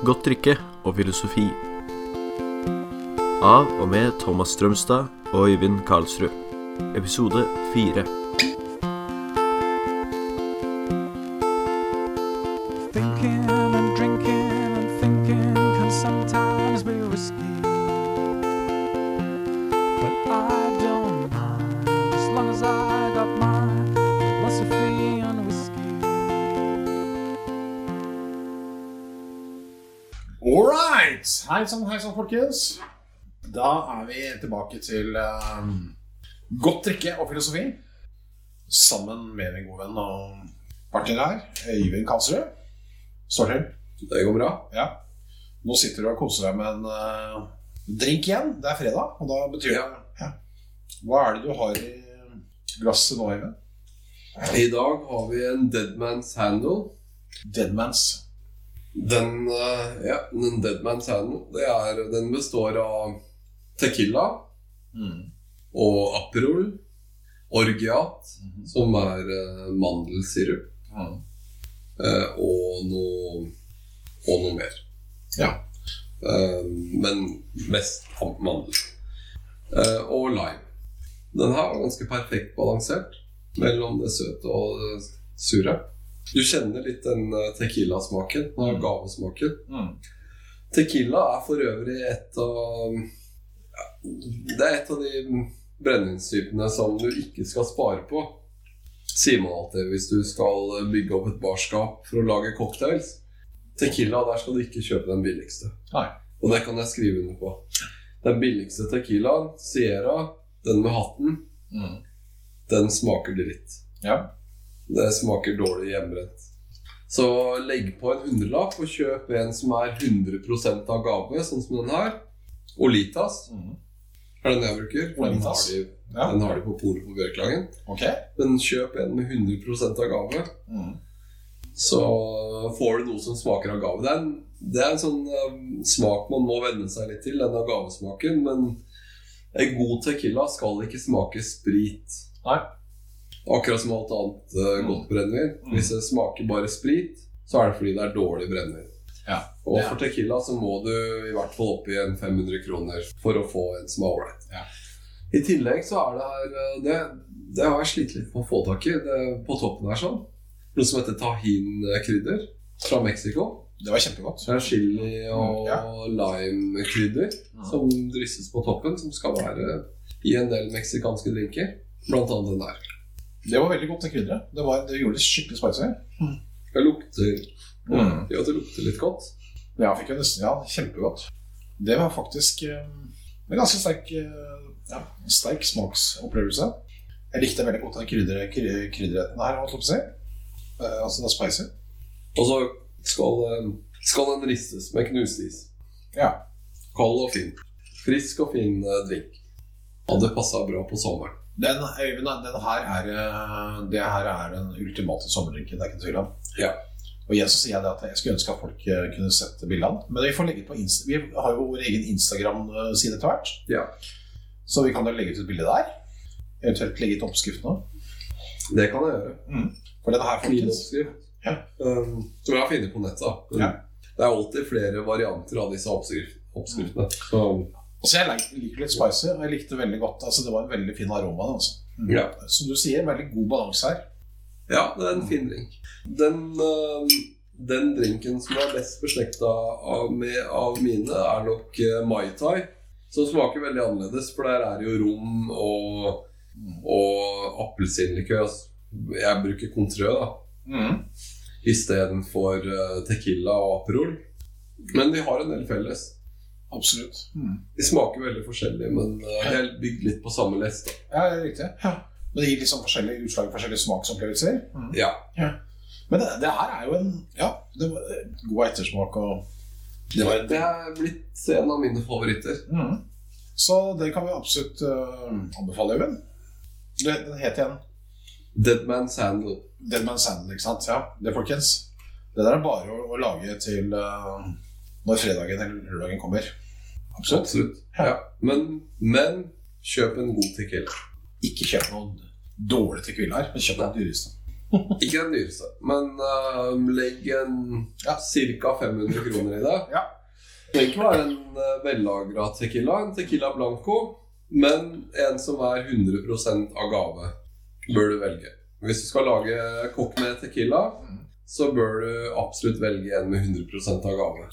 Godt drikke og filosofi. Av og med Thomas Strømstad og Øyvind Karlsrud. Episode fire. Folkens. Da er vi tilbake til um, godt drikke og filosofi. Sammen med min gode venn og partner her, Øyvind Karlsrud. Står til. Det går bra. Ja. Nå sitter du og koser deg med en uh, drink igjen. Det er fredag, og da betyr det ja. Hva er det du har i glasset nå, Øyvind? I dag har vi en Deadman's Handle. Deadmans. Den, eh, ja, den Deadman's Handle det den består av tequila Mm. og Aperol, Orgiat, Mhm. som er uh, mandelsirup, Mm. Uh, og noe, og noe mer. Ja. Uh, men mest mandel. Og lime. Den her var ganske perfekt balansert mellom det søte og det sure. Du kjenner litt den eh, tequila-smaken, Mm. gavesmaken. Mm. Tequila er for øvrig et av ja, Det er et av de brennevinstypene som du ikke skal spare på. Sier man alltid hvis du skal bygge opp et barskap for å lage cocktails. Tequila, der skal du ikke kjøpe den billigste. Nei. Og det kan jeg skrive under på. Den billigste tequilaen, Sierra, den med hatten, Mm. den smaker dritt. Ja. Det smaker dårlig hjemmebrent. Så legg på en hundrelapp og kjøp en som er 100 av gave, sånn som den her. Olitas Mm. er den jeg bruker. Den har de, Ja. den har de på polet på Bjørklangen. Okay. Men kjøp en med 100 av gave, Mm. så får du noe som smaker av gave. Det er en, det er en sånn um, smak man må venne seg litt til, den av gavesmaken. Men en god tequila skal ikke smake sprit. Nei. Akkurat som alt annet uh, godt brennevin. Mm. Hvis det smaker bare sprit, så er det fordi det er dårlig brennevin. Ja. Og for tequila så må du i hvert fall opp i en 500 kroner for å få en som er ålreit. Ja. I tillegg så er det her eh, Det, det har jeg slitt litt med å få tak i. Det, på toppen her sånn. Noe som heter tahin-krydder fra Mexico. Det var kjempegodt. Det er chili og Ja. lime-krydder som drysses på toppen, som skal være i en del meksikanske drinker. Blant annet den der. Det var veldig godt, det krydderet. Det, var- det gjorde det skikkelig spicy. Det lukter Mm. Ja, det lukter litt godt. Ja, fikk jo nesten, ja, kjempegodt. Det var faktisk eh, en ganske sterk, eh, ja, sterk smaksopplevelse. Jeg likte veldig godt den krydder, kry- krydderretten her. holdt jeg på å si. Eh, altså, det er spicy. Og så skal, eh, skal den ristes med knusis. Ja. Kald og fin. Frisk og fin drink. Hadde passa bra på sommeren. Den, Øyvind, den her er, eh, det her er den ultimate sommerdrinken, det er ikke tvil om. Ja. Og igjen så sier jeg det at jeg skulle ønske at folk eh, kunne sett bildene. Men vi får legge på Insta Vi har jo vår egen Instagram-side etter hvert. Ja. Så vi kan jo legge ut et bilde der. Eventuelt legge ut oppskriften òg. Det kan jeg gjøre. For denne her, folkens oppskrift. Ja. Um, som jeg har funnet på nettet. Ja. Det er alltid flere varianter av disse oppskrift, oppskriftene. Så Altså jeg lik- liker litt spicy, og jeg likte veldig godt Altså Det var en veldig fin aroma. Altså. Mm. Ja. Som du sier, veldig god balanse her. ja, det er en fin drink. Den, um, den drinken som er best beslekta av, av mine, er nok uh, Mai Tai. Som smaker veldig annerledes, for der er jo rom og, og appelsinlikør. Jeg bruker Contrø, da. Mm. istedenfor uh, Tequila og Aperol. Men de har en del felles. Absolutt. Mm. De smaker veldig forskjellig, men uh, de er bygd litt på samme lest. da. Ja, det er riktig. Ja. Men det gir liksom forskjellige utslag, forskjellige smaksopplevelser. Mm. Ja. Men det, det her er jo en Ja, det var god ettersmak og Det var Det er blitt en av mine favoritter. mm. Så det kan vi absolutt uh, anbefale, Øyvind. Det- Den het igjen Dead Man's Handle. Dead Man Sandal, ikke sant? Ja, det, folkens. Det der er bare å, å lage til eh, når fredagen eller lørdagen kommer. Absolutt. Absolutt. Ja. Ja. Men, men kjøp en god tequila. Ikke kjøp noen dårlige tequilaer, men kjøp den dyreste. Ikke den dyreste, men uh, legg en Ja. ca. 500 kroner i det. Ja. Det trenger ikke være en uh, vellagra tequila, en tequila blanco, men en som er 100% agave, bør du velge. Hvis du skal lage kokk med tequila, så bør du absolutt velge en med 100% agave.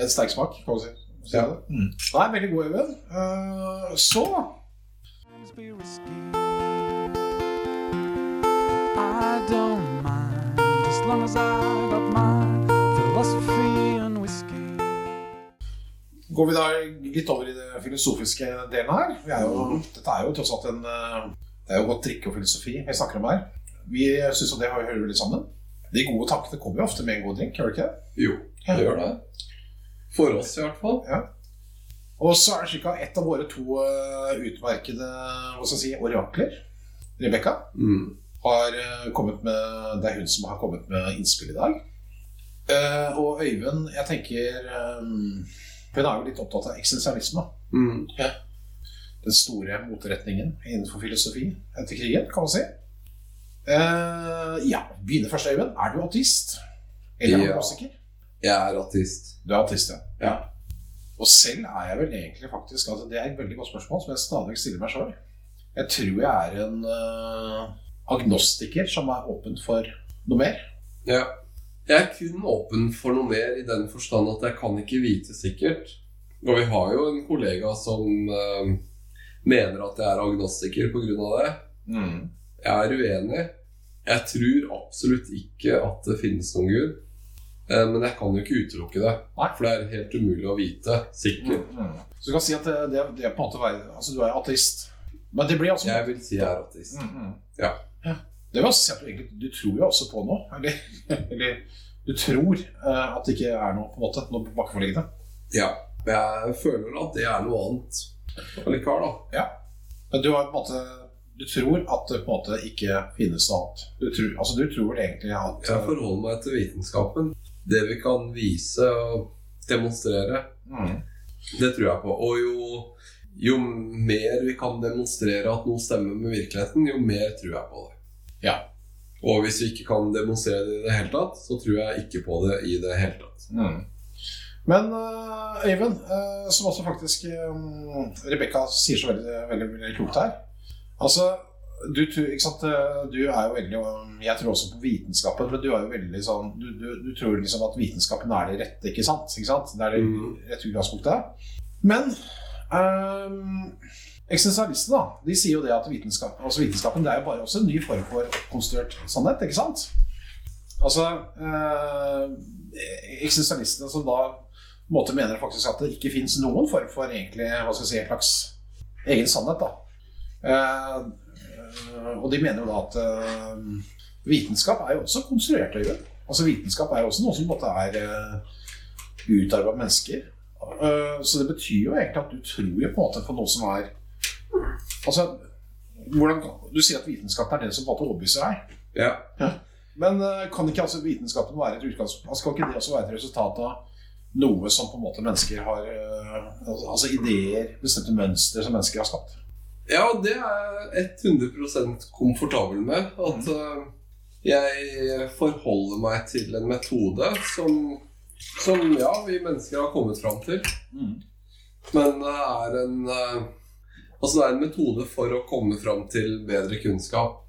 En sterk smak, kan man si. Si Ja. det. Mm. Nei, veldig god, Øyvind. Uh, så Times be risky. I don't mind as long as I got my philosophy and whiskey. går vi da litt over i det filosofiske delen her. Vi er jo, dette er jo tross alt en eh, Det er jo godt drikke og filosofi vi snakker om her. Vi syns jo det hører litt sammen. De gode tankene kommer jo ofte med en god drink, gjør det ikke det? Jo, det gjør det. For oss, i hvert fall. Og så er det slik at et av våre to eh, utmerkede hva skal jeg si, orakler, Rebekka, Mm. har eh, kommet med Det er hun som har kommet med innspill i dag. Eh, og Øyvind, jeg tenker um, Hun er jo litt opptatt av eksistensialisme. Mm. Den store motretningen innenfor filosofi etter krigen, kan man si. Uh, ja, begynner først, Øyvind. Er du ateist? Eller er du Ja. agnostiker? Jeg er artist. Du er ateist, ja. Ja. Og selv er jeg vel egentlig faktisk altså Det er et veldig godt spørsmål som jeg stadig stiller meg sjøl. Jeg tror jeg er en uh, agnostiker som er åpen for noe mer. Ja. Jeg er kun åpen for noe mer i den forstand at jeg kan ikke vite sikkert. Og vi har jo en kollega som uh, mener at jeg er agnostiker pga. det. Jeg er uenig. Jeg tror absolutt ikke at det finnes noen gud. Eh, Men jeg kan jo ikke utelukke det. Nei. For det er helt umulig å vite sikkert. Så du kan si at det, det, det er på en måte være, Altså, du er ateist. Men det blir altså Jeg vil si jeg er ateist. Mm, mm. Ja. Det vil også si at du egentlig du tror jo også på noe. Eller, eller du tror uh, at det ikke er noe på en måte, noe bakenforliggende. Ja. Men jeg føler at det er noe annet allikevel, da. Men du har på en måte Du tror at det på en måte ikke finnes noe annet. Du tror, altså, du tror egentlig at Jeg forholder meg til vitenskapen. Det vi kan vise og demonstrere, mm, det tror jeg på. Og jo, jo mer vi kan demonstrere at noe stemmer med virkeligheten, jo mer tror jeg på det. Ja. Og hvis vi ikke kan demonstrere det i det hele tatt, så tror jeg ikke på det i det hele tatt. mm. Men Øyvind, uh, som også faktisk um, Rebekka sier så veldig, veldig, veldig klokt her Altså, du, sant, eh, du er jo veldig Jeg tror også på vitenskapen, men du er jo veldig sånn Du, du, du tror liksom at vitenskapen er det rette, ikke sant? Ikke sant? Det er det Mm. rette utgangspunktet. Men um, eksistensialistene da, de sier jo det at vitenskap, altså vitenskapen det er jo bare også en ny form for konstruert sannhet, ikke sant? Altså eh, Eksistensialistene som da på en måte mener faktisk at det ikke fins noen form for egentlig, hva skal jeg si, en slags egen sannhet. da. Eh, eh, og de mener jo da at eh, vitenskap er jo også konstruert øye. Altså Vitenskap er jo også noe som måte er uh, utarbeida mennesker. Eh, så det betyr jo egentlig at du tror jo på en måte på noe som er Altså, hvordan, Du sier at vitenskap er det som på en måte overbeviser deg. Ja. Men eh, kan ikke altså vitenskapen være et utgangspunkt altså, Kan ikke det også være et resultat av noe som på en måte mennesker har eh, altså- Altså ideer, bestemte mønstre som mennesker har skapt? Ja, det er jeg 100% komfortabel med. At eh, jeg forholder meg til en metode som, som ja, vi mennesker har kommet fram til. Men det er en eh, Altså det er en metode for å komme fram til bedre kunnskap.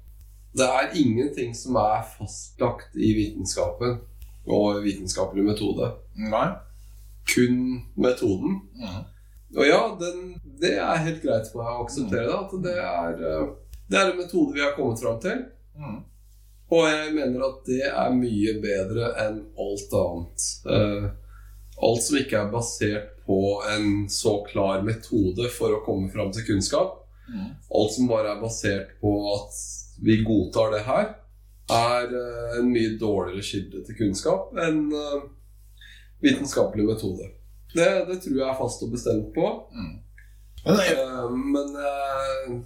Det er ingenting som er fastlagt i vitenskapen og vitenskapelig metode. Nei. Kun metoden. Og ja, den, det er helt greit for meg å akseptere det. At det er, eh, det er en metode vi har kommet fram til. Mm. Og jeg mener at det er mye bedre enn alt annet. Eh, alt som ikke er basert på en så klar metode for å komme fram til kunnskap. Mm. Alt som bare er basert på at vi godtar det her, er eh, en mye dårligere kilde til kunnskap enn vitenskapelig metode. Det, det tror jeg er fast og bestemt på. Men det er, Eh, Men eh,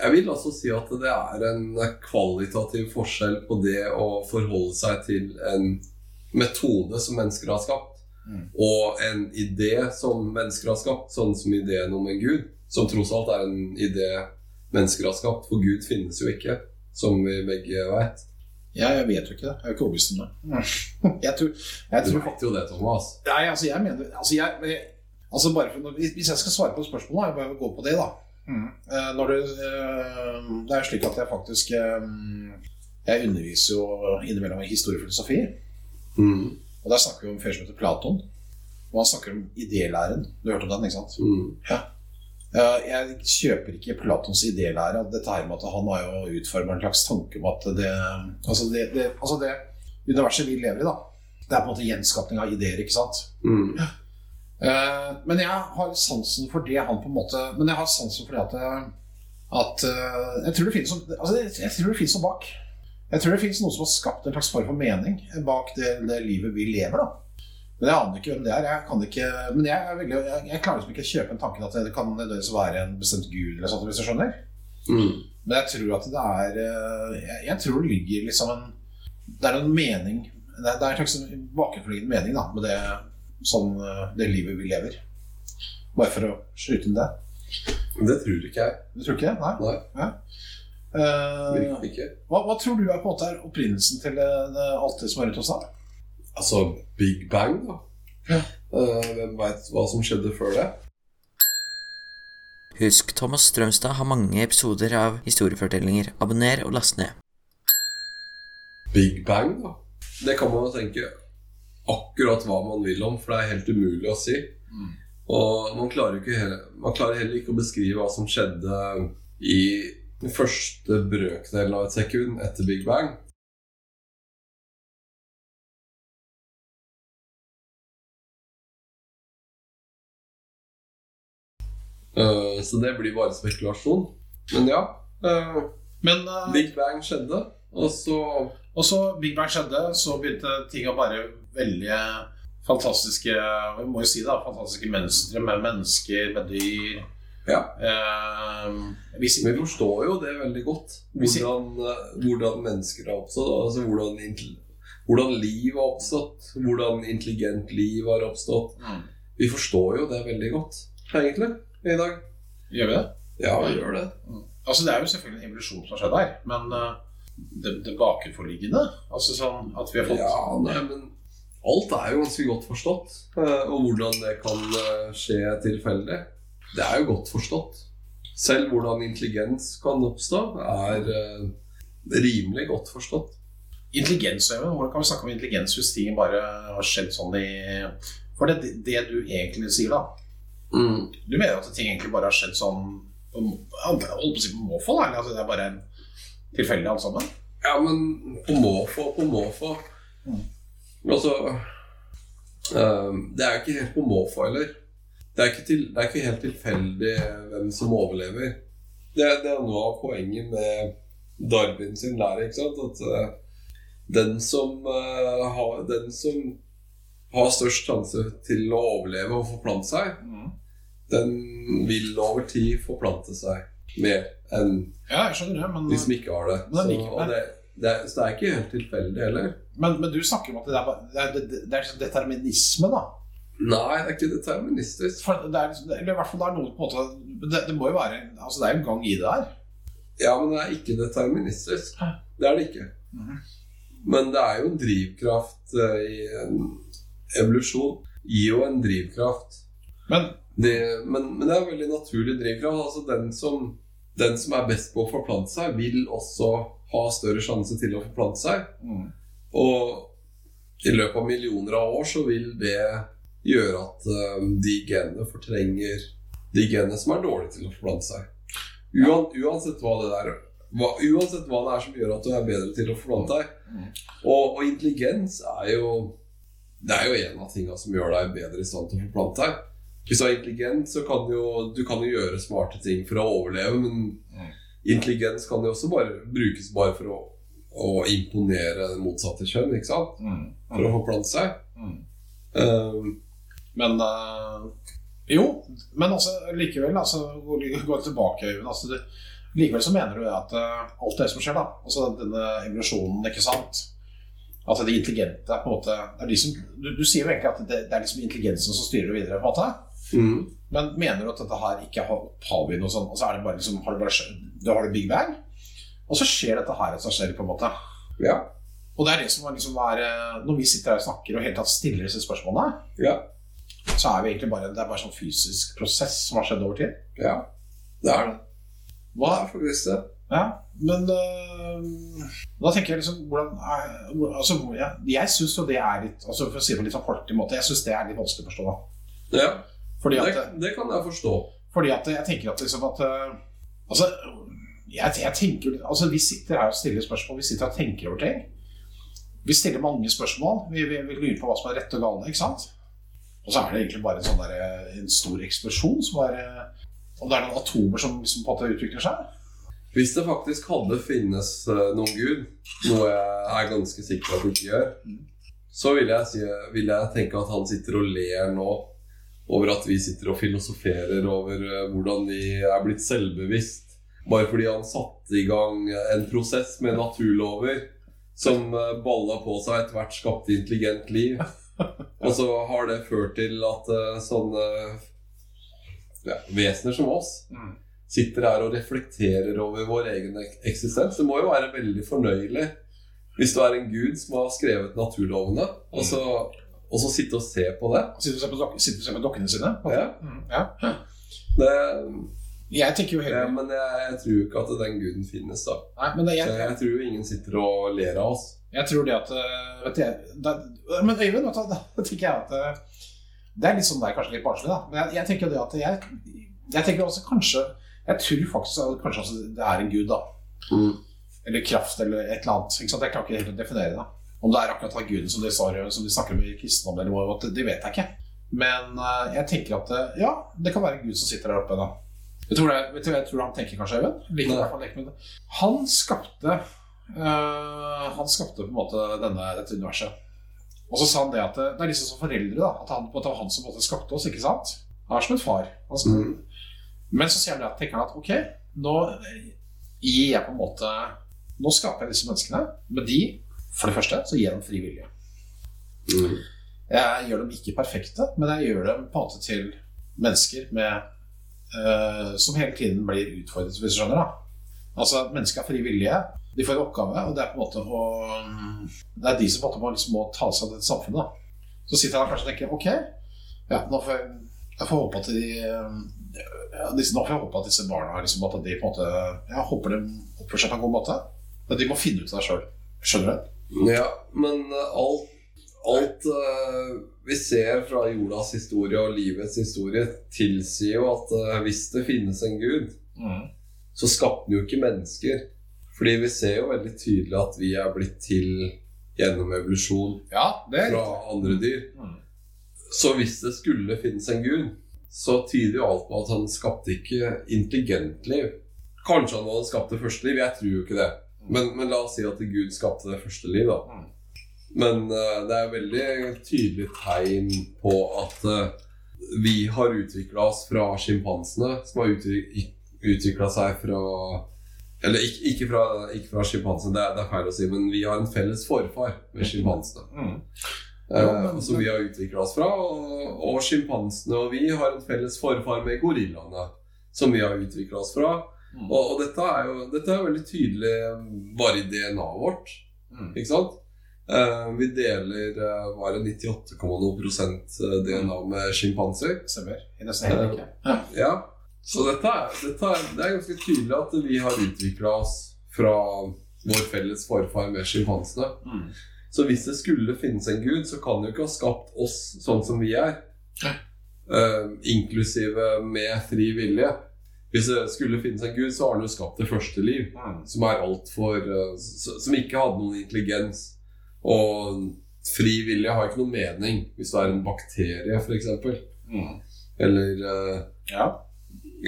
jeg vil altså si at det er en kvalitativ forskjell på det å forholde seg til en metode som mennesker har skapt, Mm. og en idé som mennesker har skapt, sånn som ideen om en gud, som tross alt er en idé mennesker har skapt, for Gud finnes jo ikke, som vi begge vet. Jeg, jeg vet jo ikke det. Jeg er jo ikke overbevist om det. Jeg tror, jeg Du fatter vet jo det, Thomas. Nei, altså, jeg mener altså, jeg, altså bare for, Hvis jeg skal svare på spørsmålet, jeg bare gå på det, da. Mm. Når det, eh, det er slik at jeg faktisk eh, Jeg underviser jo innimellom i historiefilosofi. Mm. Og der snakker vi om en fyr som heter Platon. Og han snakker om idélæren. Du hørte om den, ikke sant? Mm. Eh, Jeg kjøper ikke Platons idélære. Dette her med at han har jo utforma en slags tanke om at det Altså det, det, altså det universet vi lever i, da. Det er på en måte gjenskapning av ideer, ikke sant? Mm. Eh, men jeg har sansen for det han på en måte Men jeg har sansen for det at, eh, at eh, Jeg tror det noe altså jeg, jeg tror det finnes noe bak. Jeg tror det finnes noe som har skapt en slags form for mening bak det, det livet vi lever. da Men jeg aner ikke hvem det er. Jeg kan ikke Men jeg, er veldig, jeg, jeg klarer liksom ikke å kjøpe en tanke at det kan nødvendigvis være en bestemt gud, eller sånt, hvis du skjønner. Mm. Men jeg tror at det er eh, Jeg, jeg tror det ligger liksom en Det er en mening Det er, det er en slags bakenforliggende mening da med det, sånn, eh, det livet vi lever. Bare for å skyte inn det. Det tror ikke jeg. Du tror ikke det? Nei? Nei, Eh, virkelig ikke. hva, hva tror du er på en måte er opprinnelsen til det, det, alt det som er rundt oss da? Altså Big Bang, da. Ja. Eh, hvem veit hva som skjedde før det? Husk, Thomas Strømstad har mange episoder av historiefortellinger. Abonner og last ned. Big Bang, da. Det kan man jo tenke akkurat hva man vil om, for det er helt umulig å si. Og man klarer, ikke heller, man klarer heller ikke å beskrive hva som skjedde i den første brøkdelen av et sekund etter Big Bang. Eh, så det blir bare spekulasjon. Men ja. Uh, Men uh, Big Bang skjedde, og så Og så Big Bang skjedde, så begynte ting å bare velge fantastiske Vi må jo si det, fantastiske mønstre med mennesker, med dyr. Ja. Hvis, Vi forstår jo det veldig godt. Hvordan, hvordan mennesker har oppstått. Altså hvordan, hvordan liv har oppstått. Hvordan intelligent liv har oppstått. Mm. Vi forstår jo det veldig godt, egentlig, i dag. Gjør vi det? Ja, vi gjør det. Altså Det er jo selvfølgelig en evolusjon som har skjedd her, men uh, det, det bakenforliggende Altså sånn at vi har fått Ja, nei, men alt er jo ganske godt forstått. Uh, Og hvordan det kan uh, skje tilfeldig, det er jo godt forstått. Selv hvordan intelligens kan oppstå, er rimelig godt forstått. Intelligens, Øyvind. Hvordan kan vi snakke om intelligens hvis ting bare har skjedd sånn i For det, det du egentlig sier, da Mm. Du mener at ting egentlig bare har skjedd sånn på, Holdt på å si på måfå? Altså det er bare tilfeldig alt sammen? Ja, men på måfå, på måfå Mm. Altså eh, Det er jo ikke helt på måfå heller. Det er ikke, til, det er ikke helt tilfeldig hvem som overlever. Det, det er noe av poenget med Darwin sin lære. ikke sant? At uh, den, som, uh, har, den som har størst sjanse til å overleve og forplante seg, den vil over tid forplante seg mer enn Ja, det, men, de som ikke har det. Men Så, og det, det, er, så det er ikke helt tilfeldig heller. men, men du snakker om at det er, det er, sånn determinisme, da. Nei, det er ikke deterministisk. For det er, liksom- eller i hvert fall det er noe på en måte det, må jo være Altså det er jo en gang i det her. Ja, men det er ikke deterministisk. Det er det ikke. Mhm. Men det er jo en drivkraft eh, i en evolusjon. Gir jo en drivkraft. Men Det, men, men det er en veldig naturlig drivkraft. Altså den som, den som er best på å forplante seg, vil også ha større sjanse til å forplante seg. mm, Og i løpet av millioner av år så vil det gjøre at eh, de genene fortrenger de genene som er dårlige til å forplante seg. Uan, uansett hva det der hva, Uansett hva det er som gjør at du er bedre til å forplante deg. Mm. Og, og intelligens er jo Det er jo en av tingene som gjør deg bedre i stand til å forplante deg. Hvis du er intelligent, så kan du jo, du kan jo gjøre smarte ting for å overleve, men intelligens kan jo også bare brukes bare for å, å imponere det motsatte kjønn, ikke sant? mm, For å forplante seg. mm. Um, Men uh, Jo, men altså likevel, altså, gå gå tilbake, Øyvind. Altså, det, likevel så mener du at uh, alt det som skjer, da, altså denne evolusjonen, ikke sant At de intelligente på en måte det er de som, du, du sier jo egentlig at det, det er liksom intelligensen som styrer det videre. på en måte mm, Men mener du at dette her ikke har opphav i noe sånt? Og så er det bare liksom, har det bare da har det Big Bang, og så skjer dette her av seg selv, på en måte. ja. Og det er det som er liksom er eh, Når vi sitter her og snakker og helt tatt stiller disse spørsmålene, Ja. så er vi egentlig bare Det er bare sånn fysisk prosess som har skjedd over tid. ja. Det er det. Hva er faktisk det. Ja, men øh, da tenker jeg liksom hvordan er, altså, jeg, jeg syns jo det er litt altså For å si det på litt sånn folkelig måte, jeg syns det er litt vanskelig å forstå. da Ja, Fordi det, at, det kan jeg forstå. fordi at jeg tenker at liksom at øh, Altså, jeg, jeg tenker Altså, vi sitter her og stiller spørsmål, vi sitter og tenker over ting. Vi stiller mange spørsmål. Vi, vi, vi lurer på hva som er rett og galt, ikke sant? Og så er det egentlig bare en sånn der, en stor eksplosjon som er Om det er noen atomer som liksom på en måte utvikler seg. Hvis det faktisk hadde finnes eh, noen gud, noe jeg er ganske sikker på at det ikke gjør, så vil jeg, si, vil jeg tenke at han sitter og ler nå over at vi sitter og filosoferer over eh, hvordan vi er blitt selvbevisst. Bare fordi han satte i gang en prosess med naturlover som eh, balla på seg etter hvert skapte intelligent liv. Og så har det ført til at eh, sånne ja, vesener som oss Mm. sitter her og reflekterer over vår egen eksistens. Det må jo være veldig fornøyelig hvis du er en gud som har skrevet naturlovene, og så, og så sitte og se på det. Sitte og se på, dok sitte og se på dokkene sine. Ja. Mm, ja. det Jeg tenker jo ja, men jeg, jeg tror jo ikke at den guden finnes, da. Nei, men det, Så jeg, jeg tror jo ingen sitter og ler av oss. jeg tror det at øh, vet jeg, det, Men Øyvind, vet du, da tenker jeg at øh, Det er litt sånn der, kanskje litt barnslig, da. Men jeg, jeg tenker det at jeg, jeg tenker også kanskje Jeg tror faktisk at kanskje også det er en gud, da. Mm. Eller kraft, eller et eller annet. Ikke sant? Jeg klarer ikke helt å definere det. Om det er akkurat den guden som de, som de snakker om i kristendom, eller noe, det, det vet jeg ikke. Men øh, jeg tenker at det, ja, det kan være en gud som sitter der oppe, da. Jeg tror, det, jeg tror han tenker, kanskje, Even. Med det. Han skapte øh, Han skapte på en måte denne, dette universet. Og så sa han det at det, det er liksom som foreldre, da. At han, måte, var han som måte skapte oss, ikke sant? Han er som en far. Altså. Mm. Men så han det tenker han at ok, nå gir jeg på en måte Nå skaper jeg disse menneskene, men de, for det første, så gir jeg dem fri vilje. Mm. Jeg gjør dem ikke perfekte, men jeg gjør dem på en måte til mennesker med, uh, som hele tiden blir utfordret, hvis du skjønner. da. Altså, Mennesker har fri vilje. De får en oppgave, og det er på en måte å Det er de som på en måte må, liksom, må ta seg av dette samfunnet. da. Så sitter jeg der kanskje og tenker ok, ja, nå får jeg, jeg får håpe at de ja, disse, Nå får jeg håpe at disse barna liksom, at de på en måte, jeg håper de oppfører seg på en god måte. Men de må finne ut av det sjøl. Skjønner du? Ja, men eh, alt, alt eh, vi ser fra jordas historie og livets historie, tilsier jo at eh, hvis det finnes en gud, så skapte han jo ikke mennesker. Fordi vi ser jo veldig tydelig at vi er blitt til gjennom evolusjon Ja, det er fra andre dyr. Mm. Så hvis det skulle finnes en gud, så tyder jo alt på at han skapte ikke intelligent liv. Kanskje han hadde skapt det første liv, jeg tror jo ikke det. Men, men la oss si at Gud skapte det første liv, da. Mm. Men uh, det er veldig tydelig tegn på at uh, vi har utvikla oss fra sjimpansene, som har utvikla seg fra Eller ikke, ikke fra, ikke fra sjimpansene, det, det er feil å si, men vi har en felles forfar med sjimpansene. Mm. Uh, som vi har utvikla oss fra. Og, og sjimpansene og vi har en felles forfar med gorillaene, som vi har utvikla oss fra. Mm. Og, og dette er jo dette er veldig tydelig bare i DNA-et vårt. Mm. Ikke sant? Eh, vi deler uh, var det 98,2 prosent eh, DNA med sjimpanser. Stemmer. I nesten hele riket. Ja. Ja. Så dette er, dette er, det er ganske tydelig at vi har utvikla oss fra vår felles forfar med sjimpansene. Mm. Så hvis det skulle finnes en gud, så kan han jo ikke ha skapt oss sånn som vi er. Eh, inklusive med fri vilje. Hvis det skulle finnes en gud, så har han jo skapt det første liv. Mm. Som er altfor uh, Som ikke hadde noen intelligens. Og fri vilje har ikke noen mening hvis du er en bakterie, f.eks. Mm. Eller uh, Ja.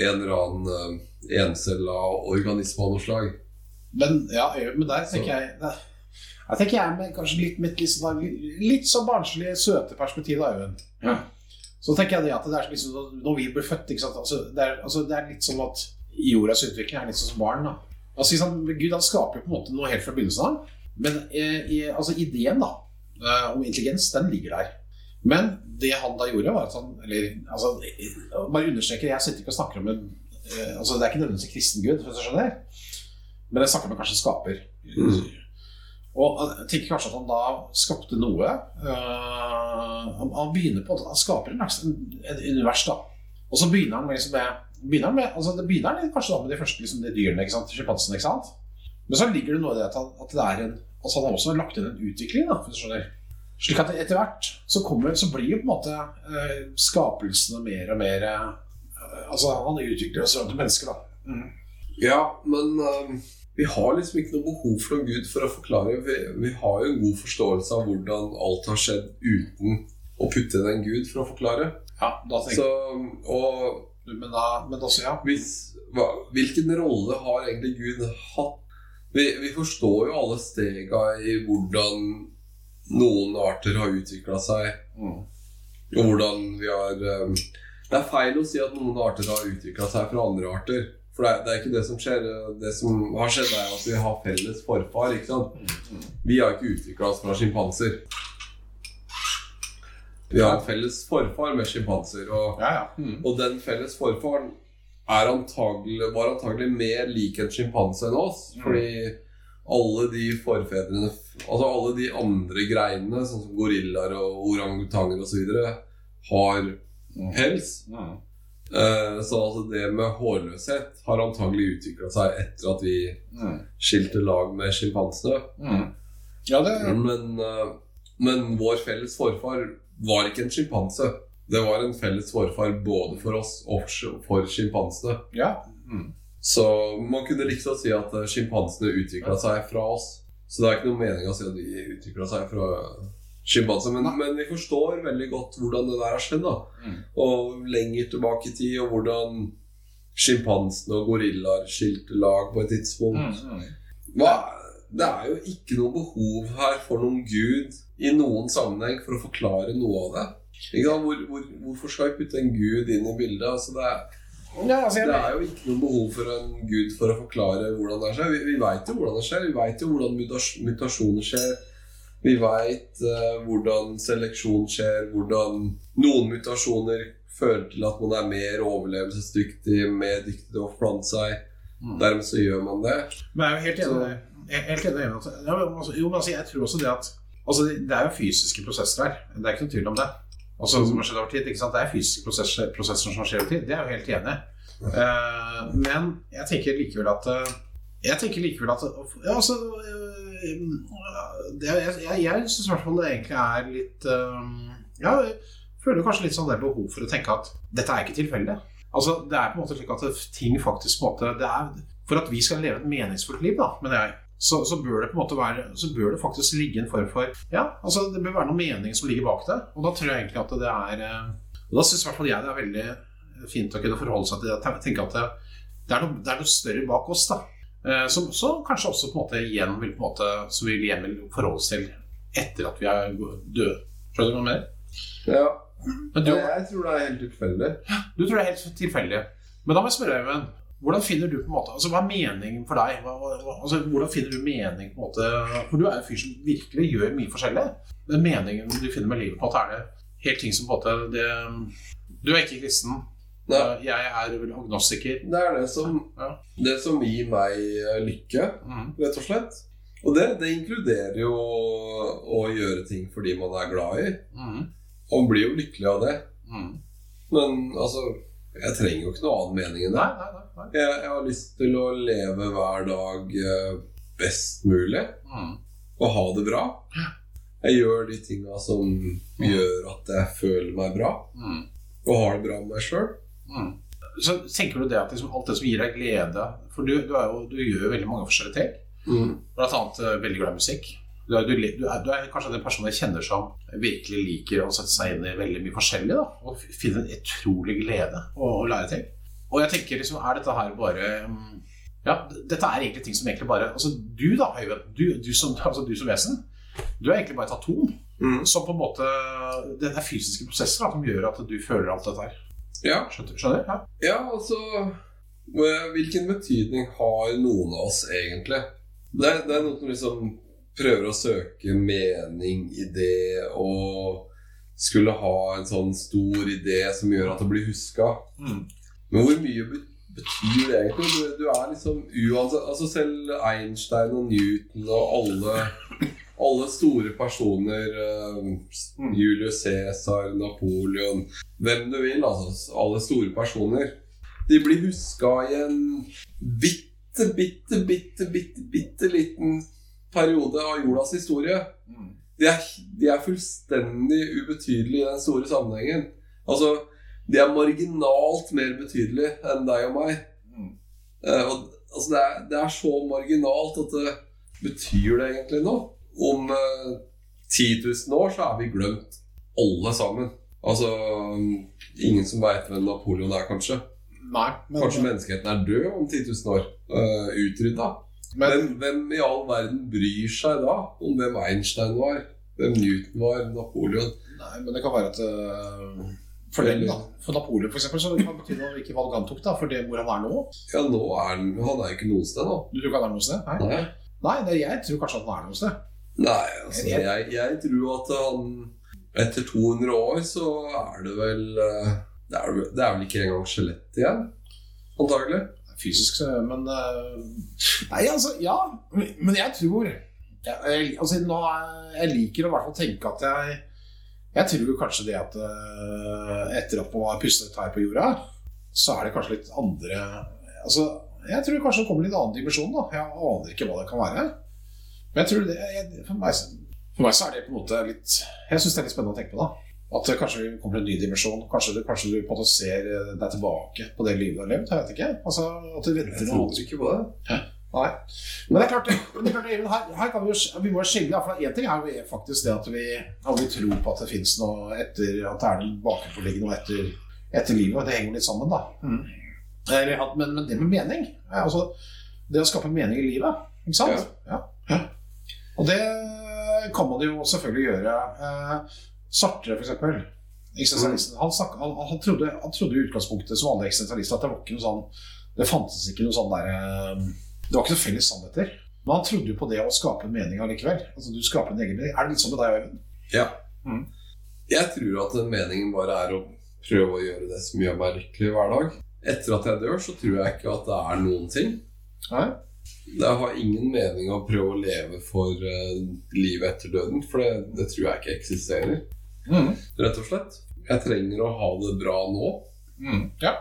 en eller annen uh, encella organisme av noe slag. Men, ja, men der tenker jeg der, Jeg tenker jeg med kanskje litt mitt litt, litt, litt så barnslige, søte perspektiv, da, Øyvind. Så tenker jeg det at det er liksom sånn- Når vi blir født? Altså, det, er, altså, det er litt som at jordas utvikling er litt sånn som barn. da Altså, liksom. Gud han skaper på en måte noe helt fra begynnelsen av. Men eh, altså, ideen da eh, om intelligens, den ligger der. Men det han da gjorde, var at han Eller altså, eh, bare understreker, jeg sitter ikke og snakker om en eh, altså, Det er ikke nødvendigvis en kristen gud, hvis du skjønner. Men jeg snakker med kanskje skaper. Og jeg tenker kanskje at han da skapte noe. Uh, han, han begynner på Han skaper en et univers, da. Og så begynner han liksom med, begynner med altså Det begynner han kanskje da med de første liksom, de dyrene, ikke sant? sjimpansene. ikke sant? Men så ligger det noe i det at, at det er en Altså han har også lagt inn en utvikling, da, hvis du skjønner. Slik at etter hvert så, kommer, så blir jo på en måte eh, skapelsene mer og mer eh, Altså han utvikler oss til mennesker, da. Mm. Ja, men vi har liksom ikke noe behov for noen gud for å forklare. Vi, vi har jo en god forståelse av hvordan alt har skjedd uten å putte inn en gud for å forklare. Ja, da tenker Så, og men, da, men også, ja. hvis, hva, hvilken rolle har egentlig Gud hatt? Vi, vi forstår jo alle stega i hvordan noen arter har utvikla seg, Mm. og hvordan vi har um, Det er feil å si at noen arter har utvikla seg fra andre arter. For det er, det er ikke det som skjer. Det som har skjedd, er at vi har felles forfar. ikke sant? Vi har ikke utvikla oss fra sjimpanser. Vi har en felles forfar med sjimpanser. Og Ja, ja. Mm. og den felles forfaren er antagelig, var antagelig mer lik en sjimpanse enn oss. Mm. Fordi alle de forfedrene Altså alle de andre greinene, sånn som gorillaer og orangutanger osv., har pels. Mm. Eh, så altså det med hårløshet har antagelig utvikla seg etter at vi Mm. skilte lag med sjimpansene. Mm. Ja, det Men, eh, men vår felles forfar var ikke en sjimpanse. Det var en felles forfar både for oss og for sjimpansene. Ja. Mm. Så man kunne liksom si at eh, sjimpansene utvikla seg fra oss. Så det er ikke noe mening å si at de utvikla seg fra sjimpanser. Men, men vi forstår veldig godt hvordan det der har skjedd. Mm. Og lenger tilbake i tid, og hvordan sjimpansene og gorillaer skilte lag på et tidspunkt. Mm. Hva? Det er jo ikke noe behov her for noen gud i noen sammenheng for å forklare noe av det. Hvor, hvor, hvorfor skal vi putte en gud inn i bildet? Altså det, er, Ja, altså, det er jo ikke noe behov for en gud for å forklare hvordan det skjer. Vi, vi veit jo hvordan det skjer. Vi veit jo hvordan mutas- mutasjoner skjer. Vi veit hvordan seleksjon skjer, hvordan noen mutasjoner fører til at man er mer overlevelsesdyktig, mer dyktig til å plante seg. Mm. Dermed så gjør man det. Men jeg er jo helt enig jeg helt enig med at ja, men altså, Jo, men altså, jeg tror også det at altså, det- er jo fysiske prosesser her. Det er ikke noe tvil om det. Altså, som har skjedd over tid, ikke sant? Det er fysiske prosesser, prosesser som skjer over tid. Det er jeg jo helt enig i. Eh, men jeg tenker likevel at eh, Jeg tenker likevel at ja, altså, eh, det, Jeg, jeg, syns i hvert fall det egentlig er litt eh, Ja, jeg føler kanskje litt sånn det behov for å tenke at dette er ikke tilfeldig. Altså, det er på en måte slik at ting faktisk på en måte det er, For at vi skal leve et meningsfullt liv, da, mener jeg, så, så bør det på en måte være Så bør det faktisk ligge en form for Ja, altså det bør være noe mening som ligger bak det. Og da tror jeg egentlig at det er eh, Og da syns i hvert fall jeg det er veldig fint å kunne forholde seg til det. Ten- Tenke at det, det, er, noe, det er noe større bak oss, da. Eh, Som så kanskje også på en måte igjen vil på en måte Som vil igjen vil forholde oss til etter at vi er døde. Skjønner du hva jeg mener? Ja, Men du, jeg tror det er helt tilfeldig. du tror det er helt tilfeldig. Men da må jeg spørre Øyvind. Hvordan finner du på en måte, altså Hva er meningen for deg? Hva, hva, altså, hvordan finner du mening på en måte For du er en fyr som virkelig gjør mye forskjellig. Men meningen du finner med livet, på en måte er det helt ting som på en måte det, Du er ikke kristen. Nei. Jeg er vel agnostiker. Det er det som, Ja. det som gir meg eh, lykke, Mm. rett og slett. Og det, det inkluderer jo å gjøre ting fordi man er glad i. Mm. Man blir jo lykkelig av det. Mm. Men altså, jeg trenger jo ikke noe annen mening enn det. Nei, nei, nei. Jeg, jeg har lyst til å leve hver dag eh, best mulig Mm. og ha det bra. Jeg gjør de tinga som gjør at jeg føler meg bra, Mm. og har det bra med meg sjøl. Mm. Så tenker du det at liksom, alt det som gir deg glede For du, du, er jo, du gjør jo veldig mange forskjellige ting. Mm. Blant annet uh, veldig glad i musikk. Du er, du, du, er, du er kanskje den personen jeg kjenner som virkelig liker å sette seg inn i veldig mye forskjellig. Da, og finne en utrolig glede å, å lære ting. Og jeg tenker liksom, er dette her bare mm, Ja, dette er egentlig ting som egentlig bare Altså du da, Øyvind, du, du, som, altså, du som vesen, du er egentlig bare et atom. Mm. Som på en måte Det er fysiske prosesser da, som gjør at du føler alt dette her. Ja. Skjønner? Ja. Ja, altså eh, Hvilken betydning har noen av oss egentlig? Det er, det er noen som liksom prøver å søke mening i det og skulle ha en sånn stor idé som gjør at det blir huska. Mm. Men hvor mye betyr det egentlig? Du, du er liksom uansett Altså selv Einstein og Newton og alle, alle store personer eh, Julius Cæsar, Napoleon Hvem du vil, altså. Alle store personer. De blir huska i en bitte, bitte, bitte, bitte, bitte liten periode av jordas historie. De er, de er fullstendig ubetydelige i den store sammenhengen. Altså, de er marginalt mer betydelige enn deg og meg. Eh, og, altså, det, er, det er så marginalt at det betyr det egentlig noe. Om eh, 10 000 år så er vi glemt alle sammen. Altså Ingen som veit hvem Napoleon er, kanskje. Nei, men, Kanskje menneskeheten er død om 10 000 år. Uh, Utrydda. men Hvem, hvem i all verden bryr seg da om hvem Einstein var? Hvem Newton var? Napoleon? Nei, men det kan være at uh, For dem, da. For Napoleon, for eksempel, så kan det bety noe hvilke valg han tok, da. For det hvor han er nå. Ja, nå er han Han er jo ikke noe sted, da. Du tror ikke han er noe sted? Nei. Nei. Nei, det, jeg tror kanskje at han er noe sted. Nei, altså jeg, jeg tror at han Etter 200 år så er det vel eh, Det er, det er vel ikke engang skjelett igjen? Antagelig. Fysisk, så- men øh, Nei, altså, ja. Men jeg tror jeg, jeg, altså, nå, jeg liker å i hvert fall tenke at jeg Jeg tror kanskje det at øh, etter at man har pustet her på jorda, så er det kanskje litt andre Altså, jeg tror kanskje det kommer litt annen dimensjon. da Jeg aner ikke hva det kan være. Men jeg tror det jeg, for, meg, for meg så er det på en måte litt Jeg syns det er litt spennende å tenke på. da At kanskje kommer en ny dimensjon. Kanskje, du- kanskje du på en måte ser eh, deg tilbake på det livet du har levd. Jeg vet ikke. Altså, at du venter noe annet. ikke på det. Nei. Men det er klart, det er klart her, her kan vi jo vi må skille. For én ting er jo faktisk det at vi, at vi tror på at det fins noe etter At det er noe bakenforliggende og etter, etter livet. Og det henger litt sammen, da. Eller, men, men det med mening altså Det å skape mening i livet. Ikke sant? Ja. ja. Og det kan man jo selvfølgelig gjøre. Eh, Sartre, eksempel. Eksistensialisten. Han, han, han, trodde, han trodde i utgangspunktet som alle eksistensialister at det var ikke noe sånn Det fantes ikke noe sånn der eh, Det var ikke noen felles sannheter. Men han trodde jo på det å skape en mening allikevel. Altså, du skaper en egen mening. Er det litt sånn med deg, Øyvind? Ja. Mm. Jeg tror at meningen bare er å prøve å gjøre det som gjør meg lykkelig hver dag. Etter at jeg dør, så tror jeg ikke at det er noen ting. Nei? Det har ingen mening å prøve å leve for uh, livet etter døden, for det, det tror jeg ikke eksisterer. Mm. Rett og slett. Jeg trenger å ha det bra nå, Mm. Ja.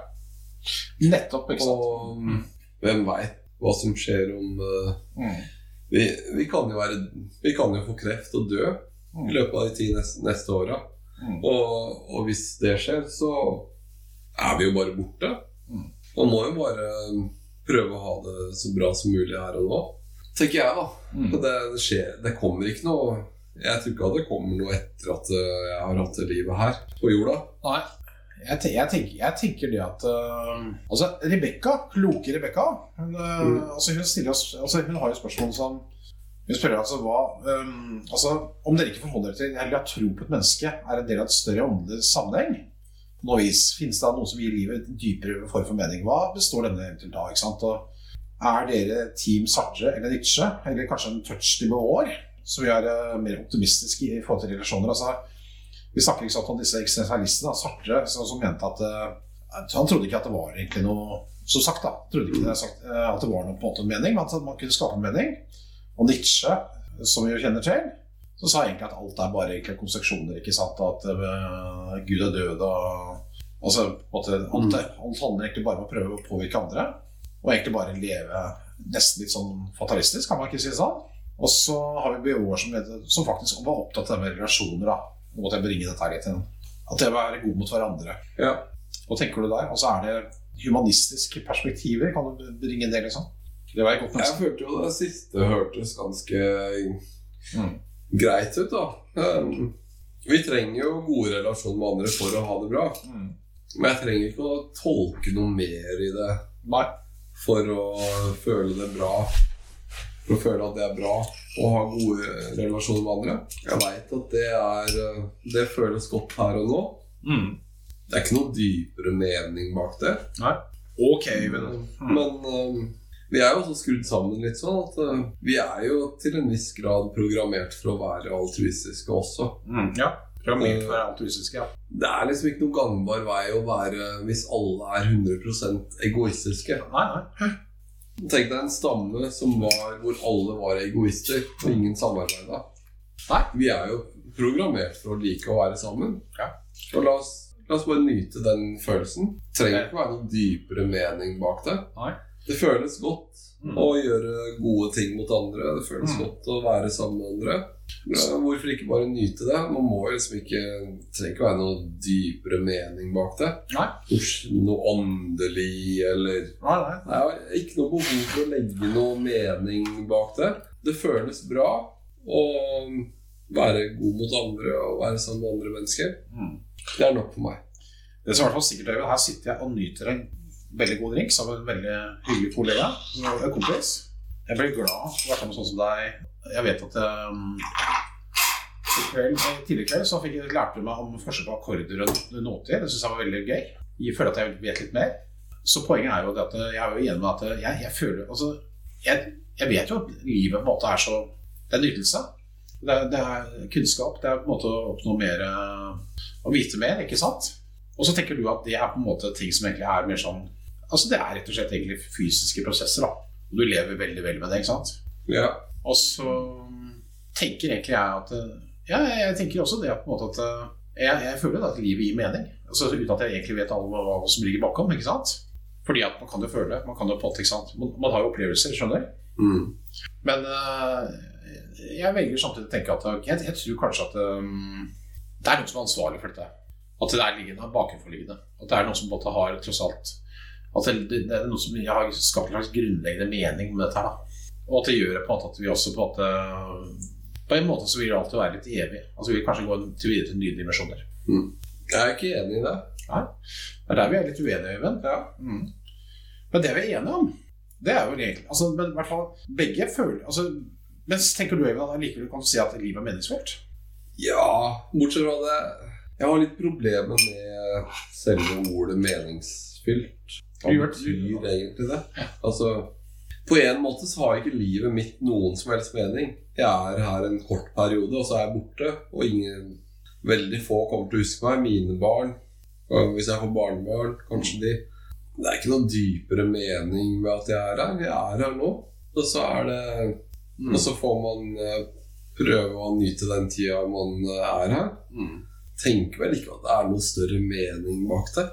Nettopp, ikke sant. og hvem veit hva som skjer om uh, Mm. vi, vi, kan være, vi kan jo få kreft og dø i løpet av de ti neste, neste åra. Mm. Og, og hvis det skjer, så er vi jo bare borte. Mm. Man må jo bare prøve å ha det så bra som mulig her og nå. Tenker jeg, da. Mm. Det, skjer, det kommer ikke noe Jeg tror ikke at det kommer noe etter at øh, jeg har hatt det livet her på jorda. Nei. Jeg, te jeg, tenker, jeg tenker det at uh, Altså, Rebekka, kloke Rebekka hun, øh, Mm. altså, hun, stiller oss, altså, hun har jo spørsmål som Hun spør altså hva um, altså, Om dere ikke forholder dere til eller har tro på et menneske er en del av et større åndelig sammenheng På noe vis finnes det noe som gir livet en dypere form for mening. Hva består denne eventuelt av? ikke sant? Og er dere Team Sartre eller Nietzsche, eller kanskje en touch nivåer, som vi er øh, mer optimistiske i, forhold til relasjoner? altså vi snakker ikke sant om disse eksistensialistene. Sartre som, mente at eh, Han trodde ikke at det var egentlig noe Som sagt, da. Trodde ikke eh, at det var noe på en måte mening, men at man kunne skape en mening. Og Nietzsche, som vi jo kjenner til, så sa egentlig at alt er bare egentlig konstruksjoner. ikke sant? At uh, Gud er død og Altså, måte, alt, er- alt handler egentlig bare om å prøve å påvirke andre. Og egentlig bare leve nesten litt sånn fatalistisk, kan man ikke si det sånn. Og så har vi byråer som, som faktisk var opptatt av det med relasjoner. da. Nå måtte jeg bringe dette her litt inn. At det å være god mot hverandre. Ja. Hva tenker du der? Og så er det humanistiske perspektiver. Kan du bringe det, liksom? Det var jeg godt Jeg følte jo det siste hørtes ganske Mm. Greit ut, da. Um, vi trenger jo gode relasjoner med andre for å ha det bra. Mm. Men jeg trenger ikke å tolke noe mer i det Nei. for å føle det bra. For å føle at det er bra å ha gode relasjoner med andre. Jeg veit at det er uh, Det føles godt her og nå. Mm. Det er ikke noe dypere mening bak det. Nei. Ok, Øyvind. Mm. Men um, vi er jo også skrudd sammen litt sånn at uh, vi er jo til en viss grad programmert for å være altruistiske også. Mm. Ja. Programmert for å være altruistiske, ja. Det er liksom ikke noen gangbar vei å være hvis alle er 100 egoistiske. Nei, nei. Tenk deg en stamme som var hvor alle var egoister, og ingen samarbeida. Nei. Vi er jo programmert for å like å være sammen. Ja. Og la oss, la oss bare nyte den følelsen. Trenger ikke være noen dypere mening bak det. Nei. Det føles godt Mm. å gjøre gode ting mot andre. Det føles Mm. godt å være sammen med andre. Hvorfor ikke bare nyte det? Man må liksom ikke trenger ikke være noe dypere mening bak det. Nei. Noe åndelig eller Nei, nei. nei, ikke noe behov for å legge noe mening bak det. Det føles bra å være god mot andre og være sammen med andre mennesker. Mm. Det er nok for meg. Det som er sikkert, her sitter jeg og nyter en veldig god drink sammen en veldig hyggelig kollega. En kompis. Jeg ble glad for å være med sånn som deg. Jeg vet at um, eh, tidligere kveld så fikk jeg lærte meg om forskjell på akkorder og noter. Det syns jeg var veldig gøy. Jeg føler at jeg vet litt mer. Så poenget er jo at jeg er jo enig med at jeg, jeg føler Altså, jeg, jeg vet jo at livet på en måte er så Det er nytelse. Det det er kunnskap. Det er på en måte å oppnå mer eh, Å vite mer, ikke sant? Og så tenker du at det er på en måte ting som egentlig er mer sånn Altså det er rett og slett egentlig fysiske prosesser, da. Og du lever veldig vel med det, ikke sant? Ja. Og så tenker egentlig jeg at Ja, jeg tenker også det at på en måte at jeg, jeg føler at livet gir mening. Altså Uten at jeg egentlig vet alle hva, hva som ligger bakom. ikke sant? Fordi at man kan jo føle, man kan jo plotte, ikke sant. Man, man har jo opplevelser, skjønner du. Mm. Men uh, jeg velger samtidig å tenke at jeg, jeg tror kanskje at um, det er noen som er ansvarlig for dette. At det er liggende, bakenforliggende. At det er noen som på måte har tross alt At det, er noe som har skapt en slags grunnleggende mening med dette her. da. Og at det gjør på en måte at vi også på en måte På en måte så vil det alltid være litt evig. Altså Vi vil kanskje gå til videre til nye dimensjoner. Jeg er ikke enig i det. Nei. Det er der vi er litt uenige, Øyvind. Ja. Mm. Men det vi er enige om, det er jo egentlig altså, Men i hvert fall begge føler altså, Men tenker du, Øyvind, at likevel kan du si at livet er meningsfullt? Ja, bortsett fra det Jeg har litt problemer med selve ordet meningsfylt. Hva betyr egentlig det? Altså, på en måte så har ikke livet mitt noen som helst mening. Jeg er her en kort periode, og så er jeg borte. Og ingen, veldig få kommer til å huske meg. Mine barn. Hvis jeg får barnebarn, kanskje de. Det er ikke noen dypere mening med at jeg er her. Jeg er her nå. Og så er det Og så får man eh, prøve å nyte den tida man eh, er her. Tenker vel ikke at det er noe større mening bak det.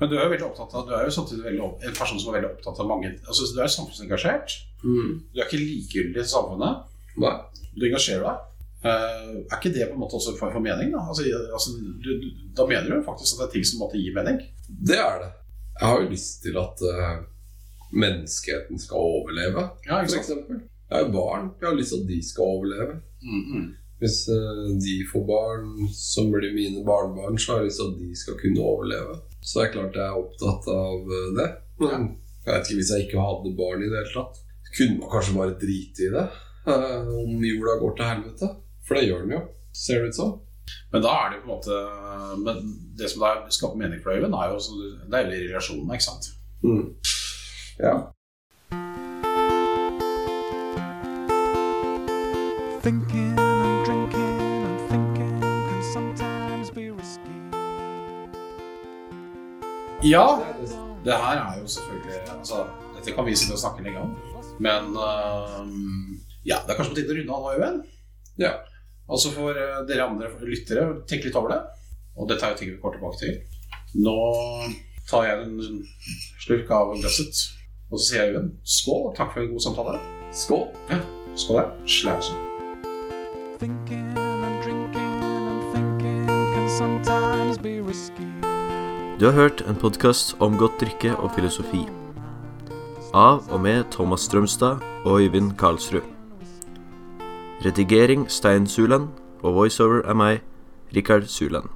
Men du er jo veldig opptatt av Du er jo samtidig veldig, en person som er veldig opptatt av mange altså, Du er samfunnsengasjert. Du er ikke likegyldig til samfunnet. Nei. Du engasjerer deg. Uh, er ikke det på en måte også en form for mening? Da Altså, altså, du, du, da mener du faktisk at det er ting som måtte gi mening? Det er det. Jeg har jo lyst til at uh, menneskeheten skal overleve, Ja, eksempel. Jeg har jo barn. Jeg har lyst til at de skal overleve. Mm, mm. Hvis eh, de får barn som blir mine barnebarn, så har jeg lyst til at de skal kunne overleve. Så det er klart jeg er opptatt av eh, det. Men jeg vet ikke hvis jeg ikke hadde barn i det hele tatt. Kunne man kanskje bare drite i det? eh, om jorda går til helvete. For det gjør den jo. Ser det ut som. Men da er det på en måte Men det som da skaper mening for Øyvind, er jo også det er jo relasjonene, ikke sant? Mm. Ja. Thinking Ja, det her er jo selvfølgelig altså, Dette kan vi sitte og snakke lenge om. Men øhm, ja, det er kanskje på tide å runde av nå, Øyvind. Ja. Og så får øh, dere andre lyttere tenke litt over det. Og dette er jo ting vi går tilbake til. Nå tar jeg en slurk av glasset, og så sier jeg Øyvind skål og takk for en god samtale. Skål. Ja. Skål der. Slause. Thinking and drinking and thinking can sometimes be risky. Du har hørt en podkast om godt drikke og filosofi. Av og med Thomas Strømstad og Øyvind Karlsrud. Redigering Stein Suland, og voiceover er meg, Rikard Suland.